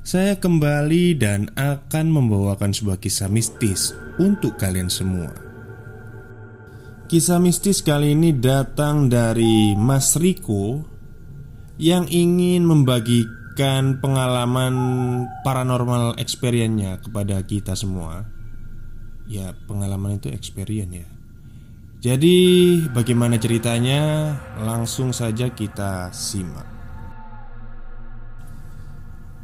saya kembali dan akan membawakan sebuah kisah mistis untuk kalian semua. Kisah mistis kali ini datang dari Mas Riko yang ingin membagikan pengalaman paranormal experience-nya kepada kita semua. Ya, pengalaman itu experience ya. Jadi, bagaimana ceritanya? Langsung saja kita simak.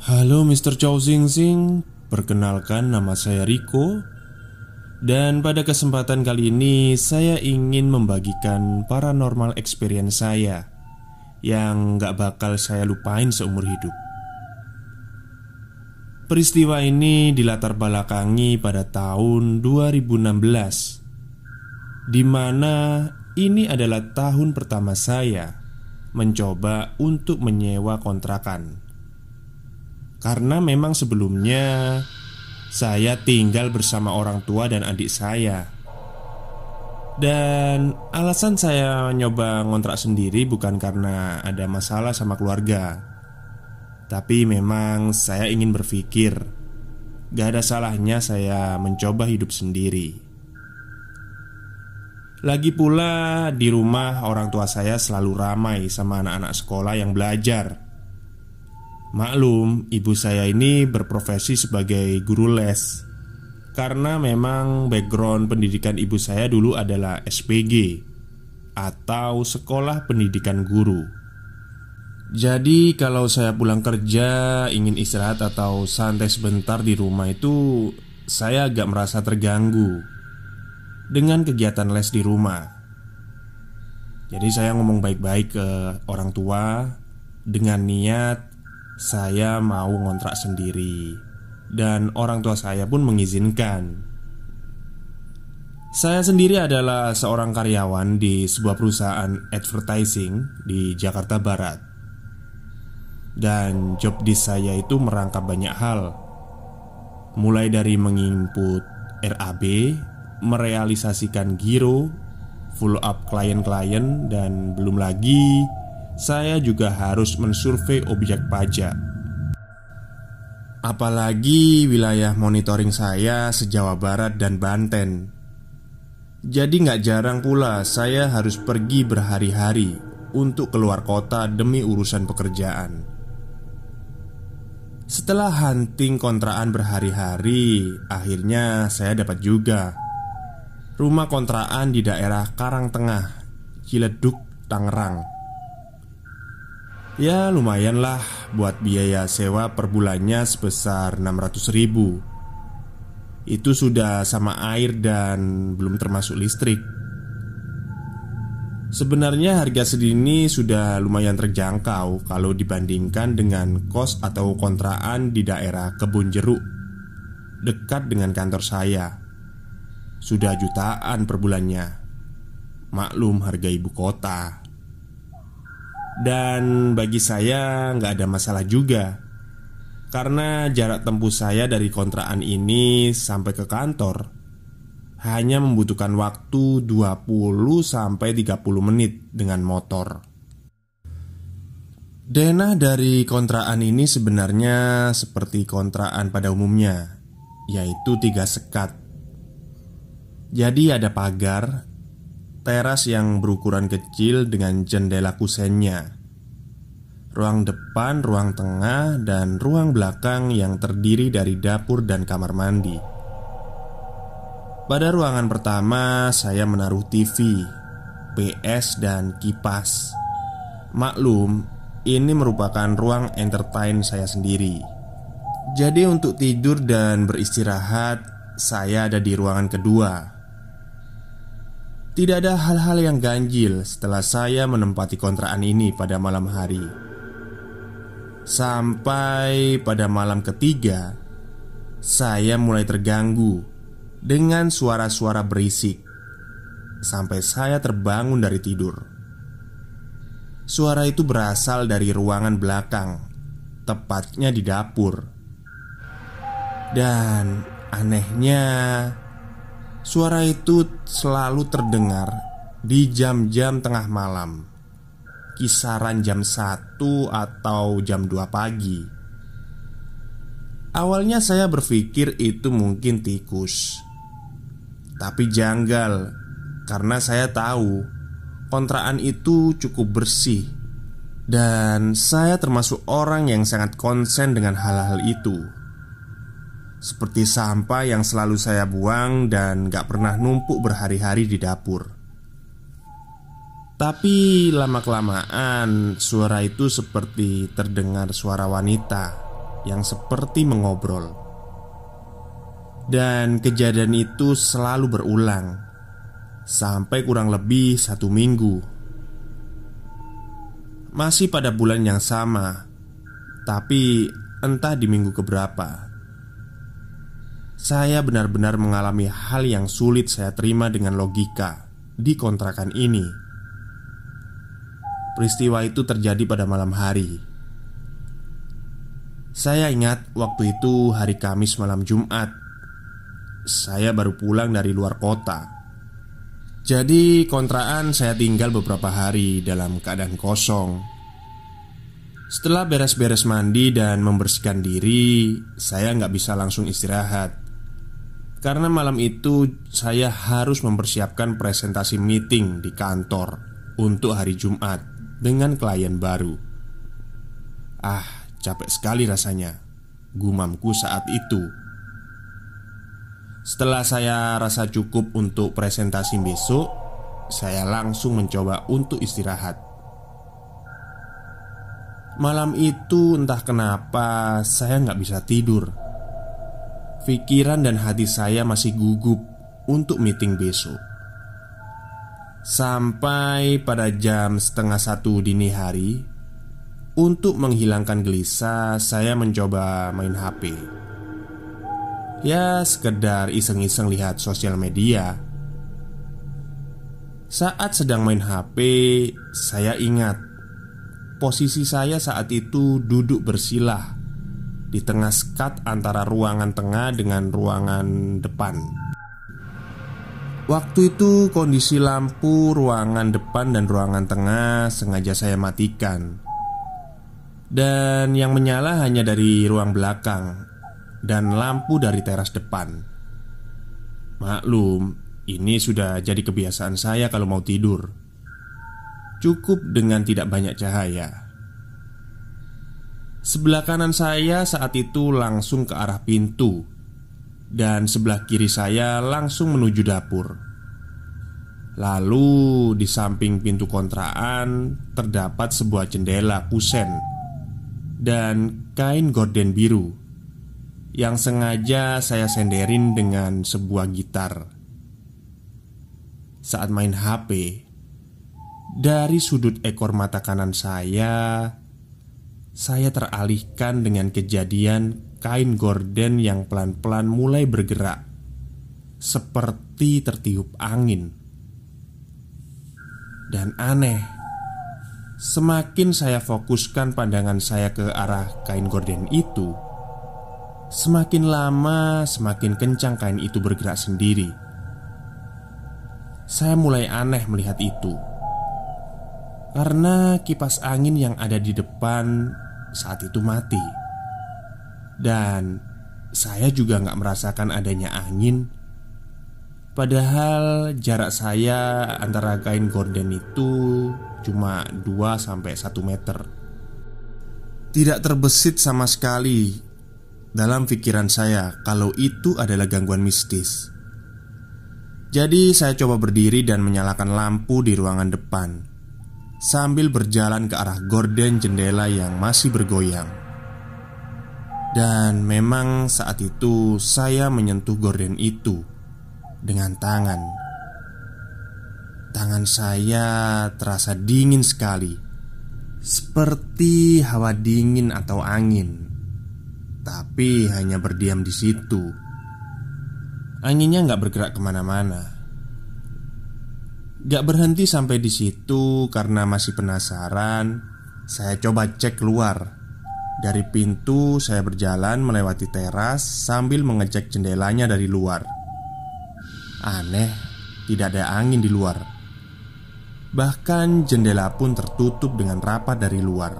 Halo Mr. Chow Sing Sing Perkenalkan nama saya Riko. Dan pada kesempatan kali ini Saya ingin membagikan paranormal experience saya Yang gak bakal saya lupain seumur hidup. Peristiwa ini dilatar belakangi pada tahun 2016 Di mana ini adalah tahun pertama saya Mencoba untuk menyewa kontrakan karena memang sebelumnya saya tinggal bersama orang tua dan adik saya. Dan alasan saya nyoba ngontrak sendiri bukan karena ada masalah sama keluarga. Tapi memang saya ingin berpikir Gak ada salahnya saya mencoba hidup sendiri Lagi pula di rumah orang tua saya selalu ramai sama anak-anak sekolah yang belajar Maklum, ibu saya ini berprofesi sebagai guru les. Karena memang background pendidikan ibu saya dulu adalah SPG Atau Sekolah Pendidikan Guru. Jadi kalau saya pulang kerja ingin istirahat atau santai sebentar di rumah itu Saya agak merasa terganggu Dengan kegiatan les di rumah. Jadi saya ngomong baik-baik ke orang tua Dengan niat saya mau ngontrak sendiri. Dan orang tua saya pun mengizinkan. Saya sendiri adalah seorang karyawan di sebuah perusahaan advertising di Jakarta Barat. Dan job di saya itu merangkap banyak hal. Mulai dari menginput RAB Merealisasikan giro Follow up klien-klien Dan belum lagi saya juga harus mensurvei objek pajak. Apalagi wilayah monitoring saya sejawa Barat dan Banten. Jadi nggak jarang pula saya harus pergi berhari-hari untuk keluar kota demi urusan pekerjaan. Setelah hunting kontraan berhari-hari, akhirnya saya dapat juga rumah kontraan di daerah Karangtengah, Ciledug, Tangerang. Ya lumayan lah buat biaya sewa per bulannya sebesar 600 ribu. Itu sudah sama air dan belum termasuk listrik. Sebenarnya harga segini sudah lumayan terjangkau kalau dibandingkan dengan kos atau kontraan di daerah Kebun Jeruk Dekat dengan kantor saya. Sudah jutaan per bulannya. Maklum harga ibu kota dan bagi saya nggak ada masalah juga. Karena jarak tempuh saya dari kontrakan ini sampai ke kantor Hanya membutuhkan waktu 20 sampai 30 menit dengan motor. Denah dari kontrakan ini sebenarnya seperti kontrakan pada umumnya Yaitu tiga sekat. Jadi ada pagar Teras yang berukuran kecil dengan jendela kusennya. Ruang depan, ruang tengah, dan ruang belakang yang terdiri dari dapur dan kamar mandi. Pada ruangan pertama saya menaruh TV, PS, dan kipas. Maklum, ini merupakan ruang entertain saya sendiri. Jadi untuk tidur dan beristirahat Saya ada di ruangan kedua tidak ada hal-hal yang ganjil setelah saya menempati kontrakan ini pada malam hari. Sampai pada malam ketiga, saya mulai terganggu dengan suara-suara berisik sampai saya terbangun dari tidur. Suara itu berasal dari ruangan belakang, tepatnya di dapur. Dan anehnya, suara itu selalu terdengar di jam-jam tengah malam, kisaran jam 1 atau jam 2 pagi. Awalnya saya berpikir itu mungkin tikus. Tapi janggal Karena saya tahu Kontrakan itu cukup bersih. Dan saya termasuk orang yang sangat konsen dengan hal-hal itu Seperti sampah yang selalu saya buang dan gak pernah numpuk berhari-hari di dapur. Tapi lama-kelamaan suara itu seperti terdengar suara wanita yang seperti mengobrol, dan kejadian itu selalu berulang sampai kurang lebih satu minggu. Masih pada bulan yang sama, tapi entah di minggu keberapa, saya benar-benar mengalami hal yang sulit saya terima dengan logika di kontrakan ini. Peristiwa itu terjadi pada malam hari. Saya ingat waktu itu hari Kamis malam Jumat. Saya baru pulang dari luar kota. Jadi kontrakan saya tinggal beberapa hari dalam keadaan kosong. Setelah beres-beres mandi dan membersihkan diri Saya nggak bisa langsung istirahat Karena malam itu saya harus mempersiapkan presentasi meeting di kantor Untuk hari Jumat dengan klien baru. Ah, Capek sekali rasanya Gumamku saat itu. Setelah saya rasa cukup untuk presentasi besok Saya langsung mencoba untuk istirahat. Malam itu entah kenapa saya nggak bisa tidur Pikiran dan hati saya masih gugup untuk meeting besok Sampai pada jam setengah satu dini hari untuk menghilangkan gelisah, saya mencoba main HP. Ya, sekedar iseng-iseng lihat sosial media. Saat sedang main HP, saya ingat posisi saya saat itu duduk bersilah di tengah skat antara ruangan tengah dengan ruangan depan. Waktu itu kondisi lampu ruangan depan dan ruangan tengah sengaja saya matikan. Dan yang menyala hanya dari ruang belakang Dan lampu dari teras depan. Maklum, ini sudah jadi kebiasaan saya kalau mau tidur. Cukup dengan tidak banyak cahaya Sebelah kanan saya saat itu langsung ke arah pintu Dan sebelah kiri saya langsung menuju dapur Lalu di samping pintu kontrakan terdapat sebuah jendela kusen dan kain gorden biru yang sengaja saya senderin dengan sebuah gitar. Saat main HP, dari sudut ekor mata kanan saya, saya teralihkan dengan kejadian kain gorden yang pelan-pelan mulai bergerak, seperti tertiup angin, dan aneh Semakin saya fokuskan pandangan saya ke arah kain gorden itu, semakin lama semakin kencang kain itu bergerak sendiri. Saya mulai aneh melihat itu karena kipas angin yang ada di depan saat itu mati, dan saya juga nggak merasakan adanya angin. Padahal jarak saya antara kain gorden itu cuma 2-1 meter. Tidak terbesit sama sekali dalam pikiran saya kalau itu adalah gangguan mistis. Jadi saya coba berdiri dan menyalakan lampu di ruangan depan Sambil berjalan ke arah gorden jendela yang masih bergoyang. Dan memang saat itu saya menyentuh gorden itu Dengan tangan. Tangan saya terasa dingin sekali Seperti hawa dingin atau angin Tapi hanya berdiam di situ. Anginnya nggak bergerak ke mana-mana Gak berhenti sampai di situ karena masih penasaran. Saya coba cek keluar. Dari pintu saya berjalan melewati teras Sambil mengecek jendelanya dari luar. Aneh Tidak ada angin di luar. Bahkan jendela pun tertutup dengan rapat dari luar.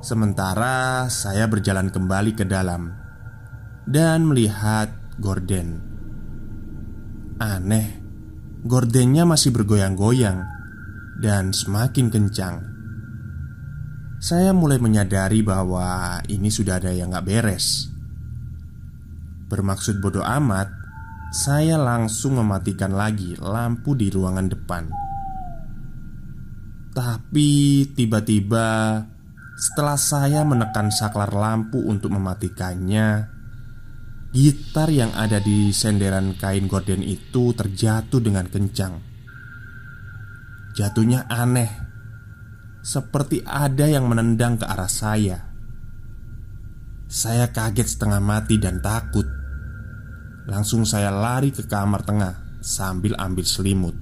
Sementara saya berjalan kembali ke dalam Dan melihat gorden Aneh Gordennya masih bergoyang-goyang Dan semakin kencang. Saya mulai menyadari bahwa Ini sudah ada yang gak beres. Bermaksud bodoh amat Saya langsung mematikan lagi lampu di ruangan depan. Tapi tiba-tiba Setelah saya menekan saklar lampu untuk mematikannya Gitar yang ada di senderan kain gorden itu terjatuh dengan kencang. Jatuhnya aneh, seperti ada yang menendang ke arah saya. Saya kaget setengah mati dan takut. Langsung saya lari ke kamar tengah sambil ambil selimut.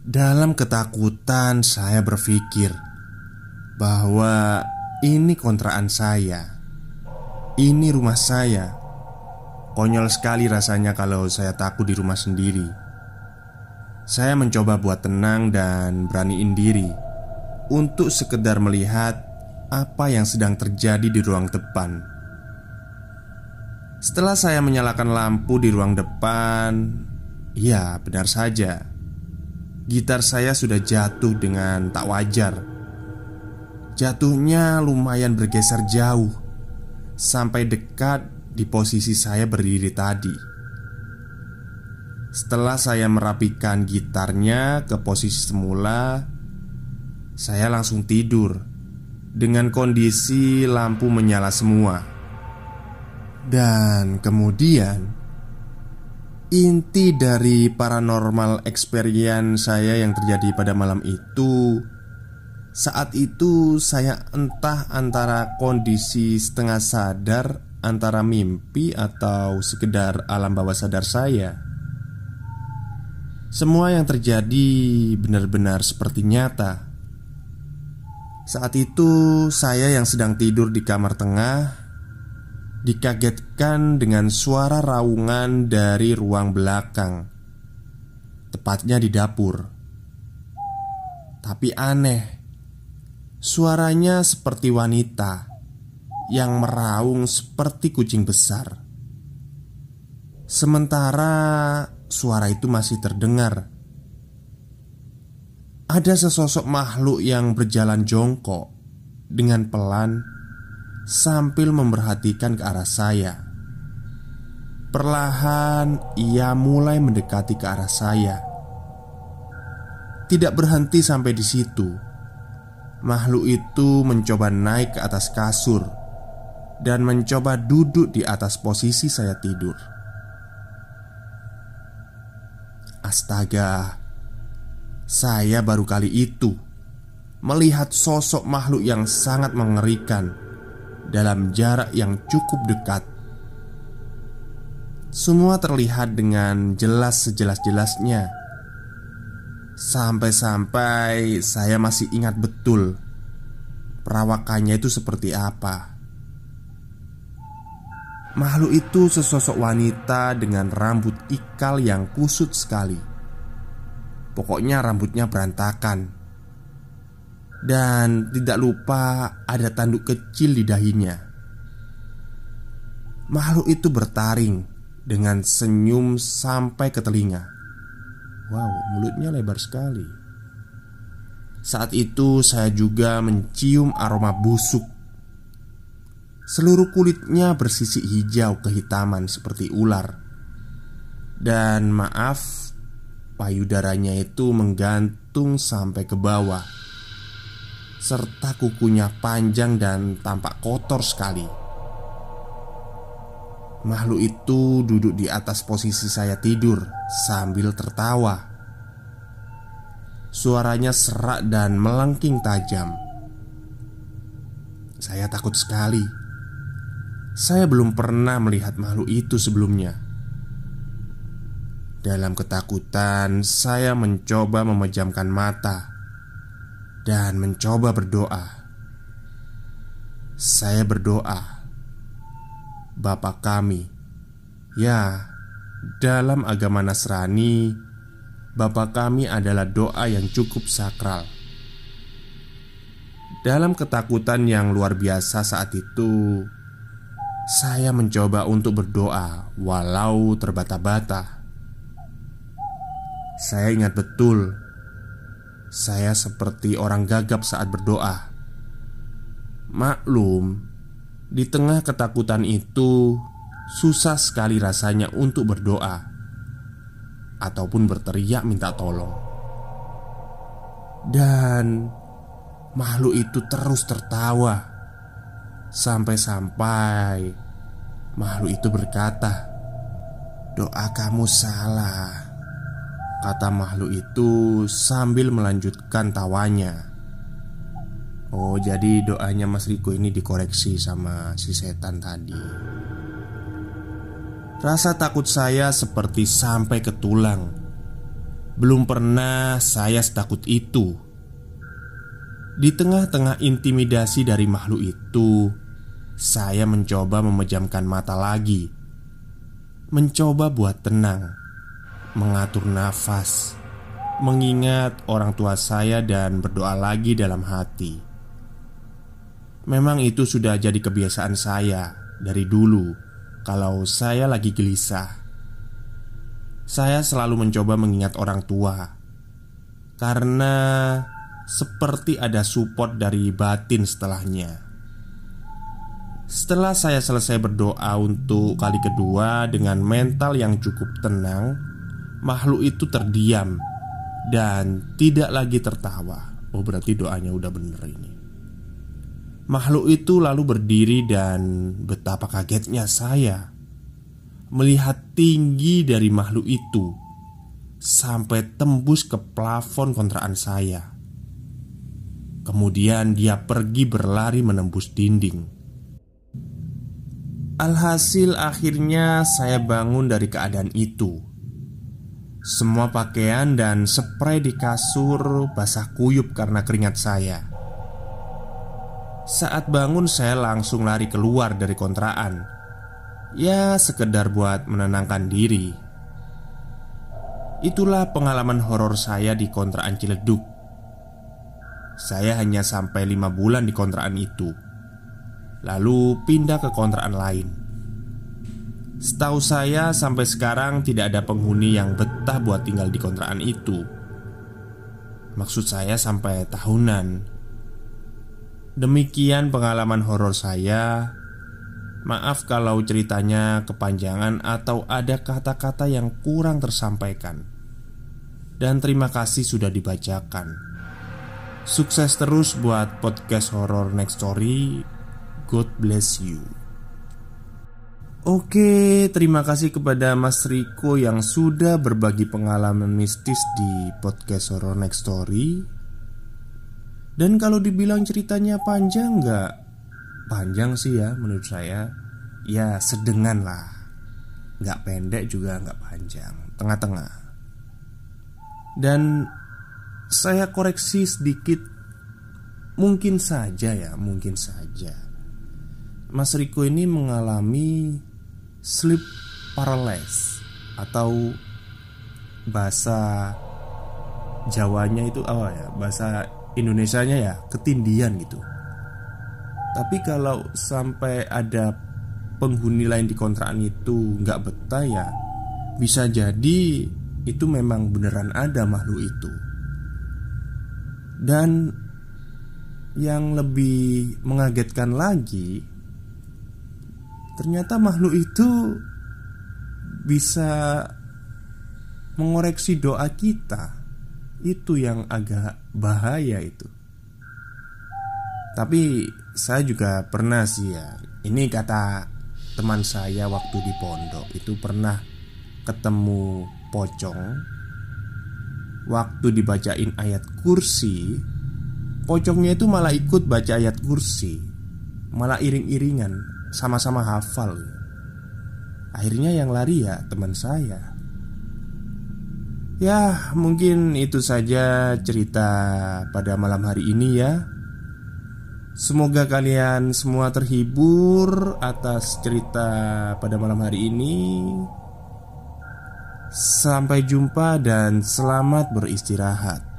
Dalam ketakutan, saya berpikir bahwa ini kontrakan saya ini rumah saya. Konyol sekali rasanya kalau saya takut di rumah sendiri. Saya mencoba buat tenang dan beraniin diri untuk sekedar melihat apa yang sedang terjadi di ruang depan. Setelah saya menyalakan lampu di ruang depan, ya benar saja, gitar saya sudah jatuh dengan tak wajar. Jatuhnya lumayan bergeser jauh sampai dekat di posisi saya berdiri tadi. Setelah saya merapikan gitarnya ke posisi semula, saya langsung tidur dengan kondisi lampu menyala semua. Dan kemudian inti dari paranormal experience saya yang terjadi pada malam itu saat itu saya entah antara kondisi setengah sadar Antara mimpi atau sekedar alam bawah sadar saya. Semua yang terjadi benar-benar seperti nyata. Saat itu saya yang sedang tidur di kamar tengah Dikagetkan dengan suara raungan dari ruang belakang Tepatnya di dapur. Tapi aneh Suaranya seperti wanita yang meraung seperti kucing besar. Sementara suara itu masih terdengar, ada sesosok makhluk yang berjalan jongkok dengan pelan sambil memperhatikan ke arah saya. Perlahan ia mulai mendekati ke arah saya. Tidak berhenti sampai di situ makhluk itu mencoba naik ke atas kasur dan mencoba duduk di atas posisi saya tidur. Astaga, saya baru kali itu melihat sosok makhluk yang sangat mengerikan dalam jarak yang cukup dekat. Semua terlihat dengan jelas sejelas-jelasnya Sampai-sampai saya masih ingat betul Perawakannya itu seperti apa. Makhluk itu sesosok wanita dengan rambut ikal yang kusut sekali. Pokoknya rambutnya berantakan. Dan tidak lupa ada tanduk kecil di dahinya. Makhluk itu bertaring dengan senyum sampai ke telinga Wow, mulutnya lebar sekali. Saat itu saya juga mencium aroma busuk. Seluruh kulitnya bersisik hijau kehitaman seperti ular. Dan maaf, payudaranya itu menggantung sampai ke bawah. Serta kukunya panjang dan tampak kotor sekali. Makhluk itu duduk di atas posisi saya tidur sambil tertawa. Suaranya serak dan melengking tajam. Saya takut sekali. Saya belum pernah melihat makhluk itu sebelumnya. Dalam ketakutan, saya mencoba memejamkan mata dan mencoba berdoa. Saya berdoa, "Bapa kami, ya, dalam agama Nasrani, Bapa kami adalah doa yang cukup sakral." Dalam ketakutan yang luar biasa saat itu, saya mencoba untuk berdoa, walau terbata-bata. Saya ingat betul, saya seperti orang gagap saat berdoa. Maklum, di tengah ketakutan itu susah sekali rasanya untuk berdoa ataupun berteriak minta tolong, dan makhluk itu terus tertawa Sampai-sampai makhluk itu berkata, "Doa kamu salah." Kata makhluk itu sambil melanjutkan tawanya. Oh, jadi doanya Mas Riko ini dikoreksi sama si setan tadi. Rasa takut saya seperti sampai ke tulang. Belum pernah saya setakut itu di tengah-tengah intimidasi dari makhluk itu, saya mencoba memejamkan mata lagi, mencoba buat tenang, mengatur nafas, mengingat orang tua saya, dan berdoa lagi dalam hati. Memang itu sudah jadi kebiasaan saya dari dulu. Kalau saya lagi gelisah, saya selalu mencoba mengingat orang tua karena seperti ada support dari batin setelahnya. Setelah saya selesai berdoa untuk kali kedua dengan mental yang cukup tenang, makhluk itu terdiam dan tidak lagi tertawa. Oh, berarti doanya udah bener ini. Makhluk itu lalu berdiri dan betapa kagetnya saya melihat tinggi dari makhluk itu sampai tembus ke plafon kontrakan saya. Kemudian dia pergi berlari menembus dinding. Alhasil, akhirnya saya bangun dari keadaan itu. Semua pakaian dan spray di kasur basah kuyup karena keringat saya. Saat bangun, saya langsung lari keluar dari kontrakan. Ya, sekedar buat menenangkan diri. Itulah pengalaman horor saya di kontrakan Ciledug. Saya hanya sampai lima bulan di kontrakan itu. Lalu pindah ke kontrakan lain. Setahu saya sampai sekarang tidak ada penghuni yang betah buat tinggal di kontrakan itu. Maksud saya sampai tahunan Demikian pengalaman horor saya Maaf kalau ceritanya kepanjangan atau ada kata-kata yang kurang tersampaikan Dan terima kasih sudah dibacakan Sukses terus buat podcast horror next story. God bless you. Oke, terima kasih kepada Mas Riko yang sudah berbagi pengalaman mistis di podcast horror next story. Dan kalau dibilang ceritanya panjang nggak? Panjang sih ya menurut saya. Ya sedengan lah. Nggak pendek juga nggak panjang, tengah-tengah. Dan saya koreksi sedikit Mungkin saja ya, mungkin saja Mas Riko ini mengalami sleep paralysis Atau bahasa Jawanya itu apa ya Bahasa Indonesianya ya ketindian gitu Tapi kalau sampai ada penghuni lain di kontrakan itu nggak betah ya Bisa jadi itu memang beneran ada makhluk itu dan yang lebih mengagetkan lagi, ternyata makhluk itu bisa mengoreksi doa kita. Itu yang agak bahaya itu. Tapi saya juga pernah sih ya. Ini kata teman saya waktu di pondok itu pernah ketemu pocong Waktu dibacain ayat kursi Pocongnya itu malah ikut baca ayat kursi Malah iring-iringan sama-sama hafal Akhirnya yang lari ya teman saya Ya mungkin itu saja cerita pada malam hari ini ya Semoga kalian semua terhibur atas cerita pada malam hari ini. Sampai jumpa dan selamat beristirahat.